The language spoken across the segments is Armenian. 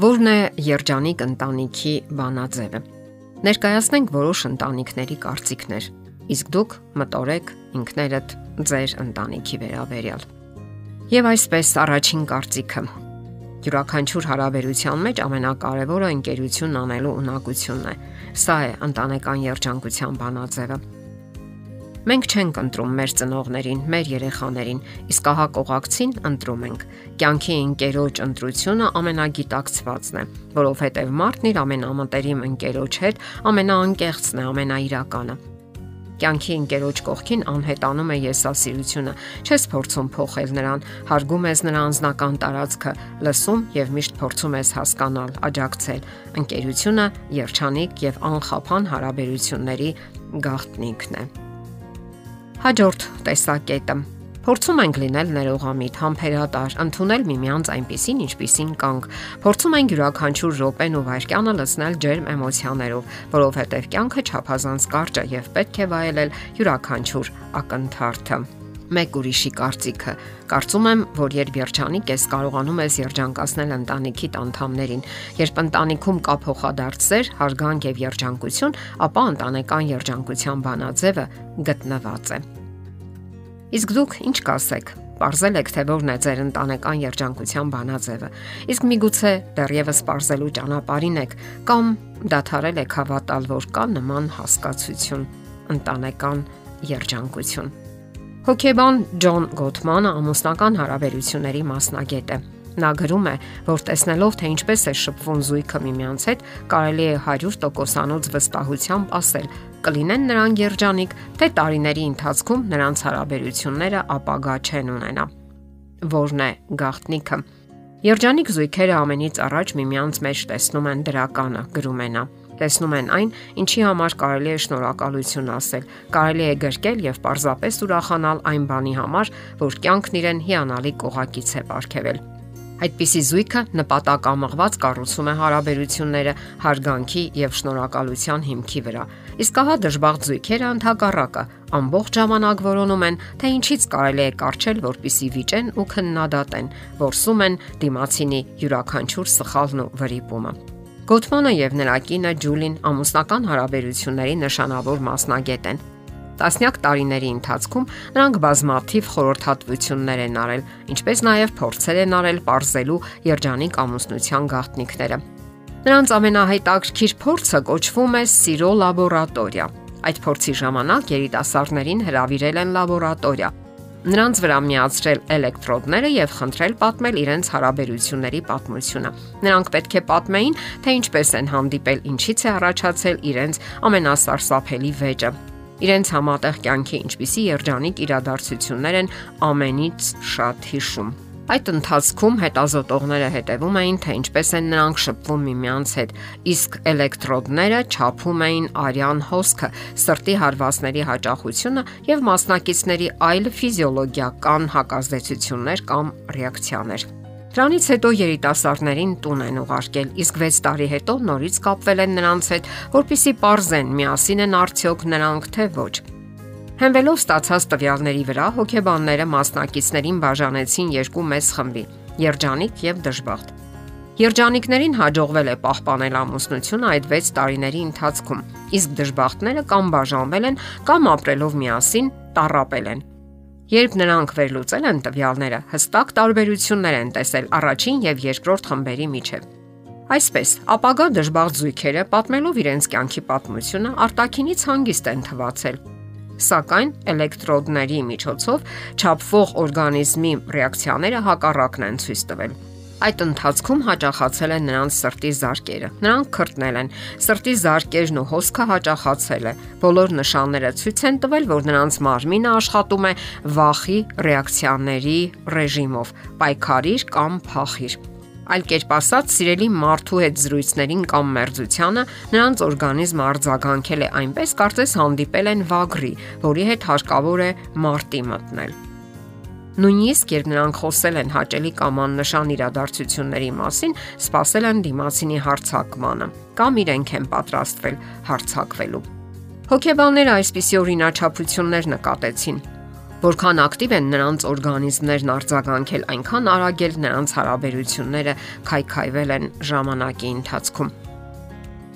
Որն է երջանիկ ընտանիքի բանաձևը։ Ներկայացնենք որոշ ընտանիքների կարծիքներ, իսկ դուք մտորեք ինքներդ ձեր ընտանիքի վերաբերյալ։ Եվ այսպես առաջին կարծիքը. Յուրաքանչյուր հարաբերության մեջ ամենակարևորը ընկերություն անելու ունակությունն է։ Սա է ընտանեկան երջանկության բանաձևը։ Մենք չենք ընտրում մեր ծնողներին, մեր երեխաներին, իսկ ահա կողակցին ընտրում ենք։ Կյանքի ընկերոջ ընտրությունը ամենագիտակցվածն է, որովհետև մարդն իր ամենամտերիմ ընկերոջ հետ ամենաանկեղծն է, ամենաիրականը։ Կյանքի ընկերոջ կողքին անհետանում է եսասիրությունը։ Չես փորձում փոխել նրան, հարգում ես նրա անձնական տարածքը, լսում եւ միշտ փորձում ես հասկանալ, աջակցել։ Ընկերությունը երջանիկ եւ անխափան հարաբերությունների գաղտնիքն է։ Հաջորդ տեսակետը. Փորձում ենք լինել ներողամիտ, համբերատար, ընդունել միմյանց այնպիսին, ինչպիսին կանք։ Փորձում ենք յուրաքանչյուր րոպեն ու վայրկյանը լցնել ջերմ էմոցիաներով, որովհետև կյանքը չափազանց կարճ է եւ պետք է վայելել յուրաքանչյուր ակնթարթը մեկ ուրիշի կարծիքը։ Կարծում եմ, որ երբ երջանիկ ես, կարողանում ես երջանկացնել ընտանիքիդ անդամներին։ Երբ ընտանիքում կա փոխադարձեր, հարգանք եւ երջանկություն, ապա ընտանեկան երջանկության բանաձևը գտնված է։ Իսկ դուք ինչ կասեք։ Պարզել եք, թե որն է ձեր ընտանեկան երջանկության բանաձևը։ Իսկ միգուցե դեռևս պարզելու ճանապարհին եք կամ դադարել եք հավատալ, որ կա նման հասկացություն՝ ընտանեկան երջանկություն։ Հոկեբան Ջոն Գոթմանը ամուսնական հարաբերությունների մասնագետ է Նա գրում է, որ տեսնելով թե ինչպես է շփվում զույգը միմյանց հետ, կարելի է 100%-անոց վստահությամբ ասել, կլինեն նրանք երջանիկ, թե տարիների ընթացքում նրանց հարաբերությունները ապագա չեն ունենա։ Որն է գաղտնիքը։ Երջանիկ զույգերը ամենից առաջ միմյանց մեջ տեսնում են դրականը, գրում է նա տեսնում են այն, ինչի համար կարելի է շնորհակալություն ասել, կարելի է գրկել եւ պարզապես ուրախանալ այն բանի համար, որ կյանքն իրեն հիանալի կողակից է ապարգևել։ Այդպիսի զույգը նպատակամղված կառուցում է հարաբերությունները հարգանքի եւ շնորհակալության հիմքի վրա։ Իսկ ահա դժբախտ զույգերը ընդհակառակը ամբողջ ժամանակ որոնում են, թե ինչից կարելի է կարճել, որpիսի վիճեն ու քննադատեն, որսում են դիմացինի յուրաքանչյուր սխալն ու վրիպումը։ Գոթմանը եւ նրա կինը Ջուլին ամուսնական հարաբերությունների նշանավոր մասնագետ են Տասնյակ տարիների ընթացքում նրանք բազմաթիվ խորհրդատվություններ են արել, ինչպես նաև փորձեր են արել ողրզելու երջանիկ ամուսնության գաղտնիքները։ Նրանց ամենահայտարքիր փորձը կոչվում է Սիրո լաբորատորիա։ Այդ փորձի ժամանակ երիտասարդներին հրավիրել են լաբորատորիա, նրանց վրա միացրել էլեկտրոդները եւ խնդրել պատմել իրենց հարաբերությունների պատմությունը։ Նրանք պետք է պատմեին, թե ինչպես են հանդիպել, ինչից է առաջացել իրենց ամենասարսափելի վեճը իրենց համատեղ կյանքի ինչպիսի երջանիկ իրադարձություններ են ամենից շատ հիշում։ Այդ ընթացքում հետազոտողները հետևում էին, թե ինչպես են նրանք շփվում միմյանց հետ, իսկ էլեկտրոդները չափում էին արյան հոսքը, սրտի հարվածների հաճախությունը եւ մասնակիցների այլ ֆիզիոլոգիական հակազդեցություններ կամ ռեակցիաներ։ Դրանից հետո երիտասարդներին տուն են ուղարկել, իսկ 6 տարի հետո նորից կապվել են նրանց հետ, որpիսի parzեն միասին են արդյոք նրանք թե ոչ։ Հենվելով ստացած տվյալների վրա հոգեբանները մասնակիցներին բաժանեցին երկու մեծ խմբի՝ երջանիկ եւ դժբախտ։ Երջանիկներին հաջողվել է պահպանել ամուսնությունը այդ 6 տարիների ընթացքում, իսկ դժբախտները կամ բաժանվել են, կամ ապրելով միասին տարապել են։ Երբ նրանք վերլուծել են տվյալները, հստակ տարբերություններ են տեսել առաջին եւ երկրորդ խմբերի միջև։ Այսպես, ապագա դժբախտ զույգերը պատմելով իրենց կյանքի պատմությունը արտակինից հանգիստ են թվացել, սակայն էլեկտրոդների միջոցով չափվող օրգանիզմի ռեակցիաները հակառակն են ցույց տվել։ Այդ ընթացքում հաճախացել են նրանց սրտի զարկերը։ Նրանք քրտնել են։ Սրտի զարկերն ու հոսքը հաճախացել է։ Բոլոր նշանները ցույց են տվել, որ նրանց մարմինը աշխատում է վախի ռեակցիաների ռեժիմով՝ պայքարիր կամ փախիր։ Այլ կերպ ասած, սիրելի մարդու հետ զրույցներին կամ մերձությանը նրանց օրգանիզմը արձագանքել է այնպես, կարծես հանդիպել են վագրի, որի հետ հարկավոր է մարտի մտնել։ Նույնիսկ երբ նրանք խոսել են հաճելի կամ աննշան իրադարձությունների մասին, սпасել են դիմացինի հարցակմանը կամ իրենք են պատրաստվել հարցակվելու։ Հոգեբանները այսպիսի օրինաչափություններ նկատեցին, Որքան ակտիվ են նրանց օրգանիզմներն արձագանքել, այնքան արագ էլ նրանց հարաբերությունները քայքայվել են ժամանակի ընթացքում։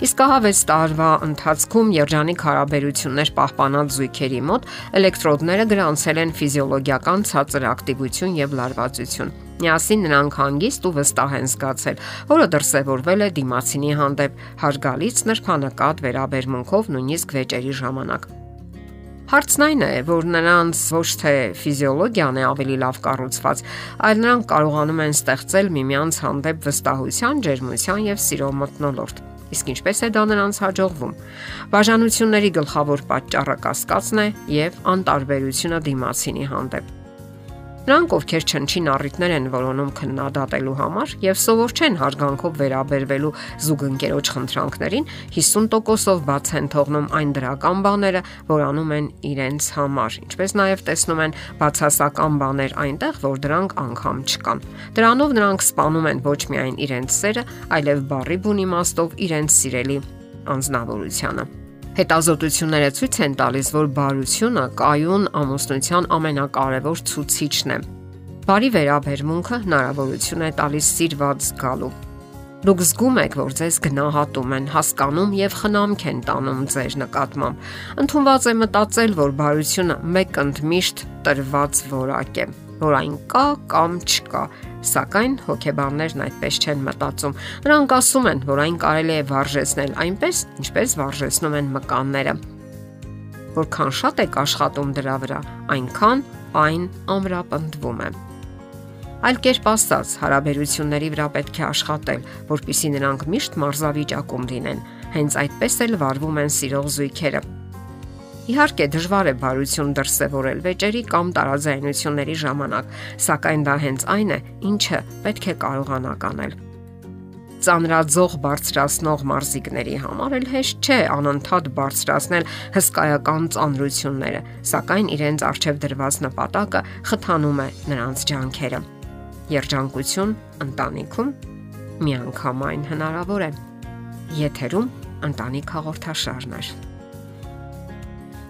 Իսկ ահա 6 տարվա ընթացքում երջանիկ հարաբերություններ պահպանած զույգերի մոտ էլեկտրոդները գրանցել են ֆիզիոլոգիական ցածր ակտիվություն եւ լարվածություն։ Միասին նրանք հանգիստ ու վստահ են զգացել, որը դրսևորվել է դիմացինի հանդեպ հարգալից նրբանակատ վերաբերմունքով նույնիսկ վեճերի ժամանակ։ Հարցն այն է, որ նրանց ոչ թե ֆիզիոլոգիան է ավելի լավ կառուցված, այլ նրանք կարողանում են ստեղծել միմյանց հանդեպ վստահության, ջերմության եւ սիրո մթնոլորտ։ Իսկ ինչպես է դա նրանց հաջողվում։ Բաժանությունների գլխավոր պատճառը կասկածն է եւ անտարբերությունը դիմացինի հանդեպ։ Նրանք, ովքեր չնչին առիթներ են որոնում քննադատելու համար եւ սովոր չեն հարգանքով վերաբերվելու զուգընկերոջ խնդրանքներին, 50%-ով բաց են թողնում այն դրական բաները, որ անում են իրենց համար, ինչպես նաեւ տեսնում են բացասական բաներ այնտեղ, որ դրանք անգամ չկան։ Դրանով նրանք սպանում են ոչ միայն իրենց սերը, այլև բարի բուն իմաստով իրենց սիրելի անznավորությունը։ Հետազոտությունները ցույց են տալիս, որ բարությունը կայուն ամուսնության ամենակարևոր ցուցիչն է։ Բարի վերաբերմունքը հնարավորություն է տալիս սիրված զգալու։ Դուք զգում եք, որ ձեզ գնահատում են, հասկանում եւ խնամք են տանում ձեր նկատմամբ։ Ընթոնված է մտածել, որ բարությունը մեկ ընդմիշտ տրված որակ է որ այն կա կամ չկա, սակայն հոգեբաններն այդպես չեն մտածում։ Նրանք ասում են, որ այն կարելի է վարժեցնել այնպես, ինչպես վարժեցնում են մկանները։ Որքան շատ եք աշխատում դրա վրա, այնքան այն ամրապնդվում է։ Այլ կերպ ասած, հարաբերությունների վրա պետք է աշխատել, որpիսի նրանք միշտ մարզավիճակում լինեն։ Հենց այդպես էլ վարվում են սիրող զույգերը Իհարկե դժվար է բարություն դրսևորել վեճերի կամ տարաձայնությունների ժամանակ, սակայն դա հենց այն է, ինչը պետք է կարողանաք անել ծանրաձող բարձրացնող մարզիկների համար էլ հեշտ չէ անընդհատ բարձրացնել հսկայական ծանրությունները, սակայն իրենց արժև դրված նպատակը խթանում է նրանց ջանքերը։ Երջանկություն ընտանիքում միանգամայն հնարավոր է։ Եթերում ընտանիք հաղորդաշարն է։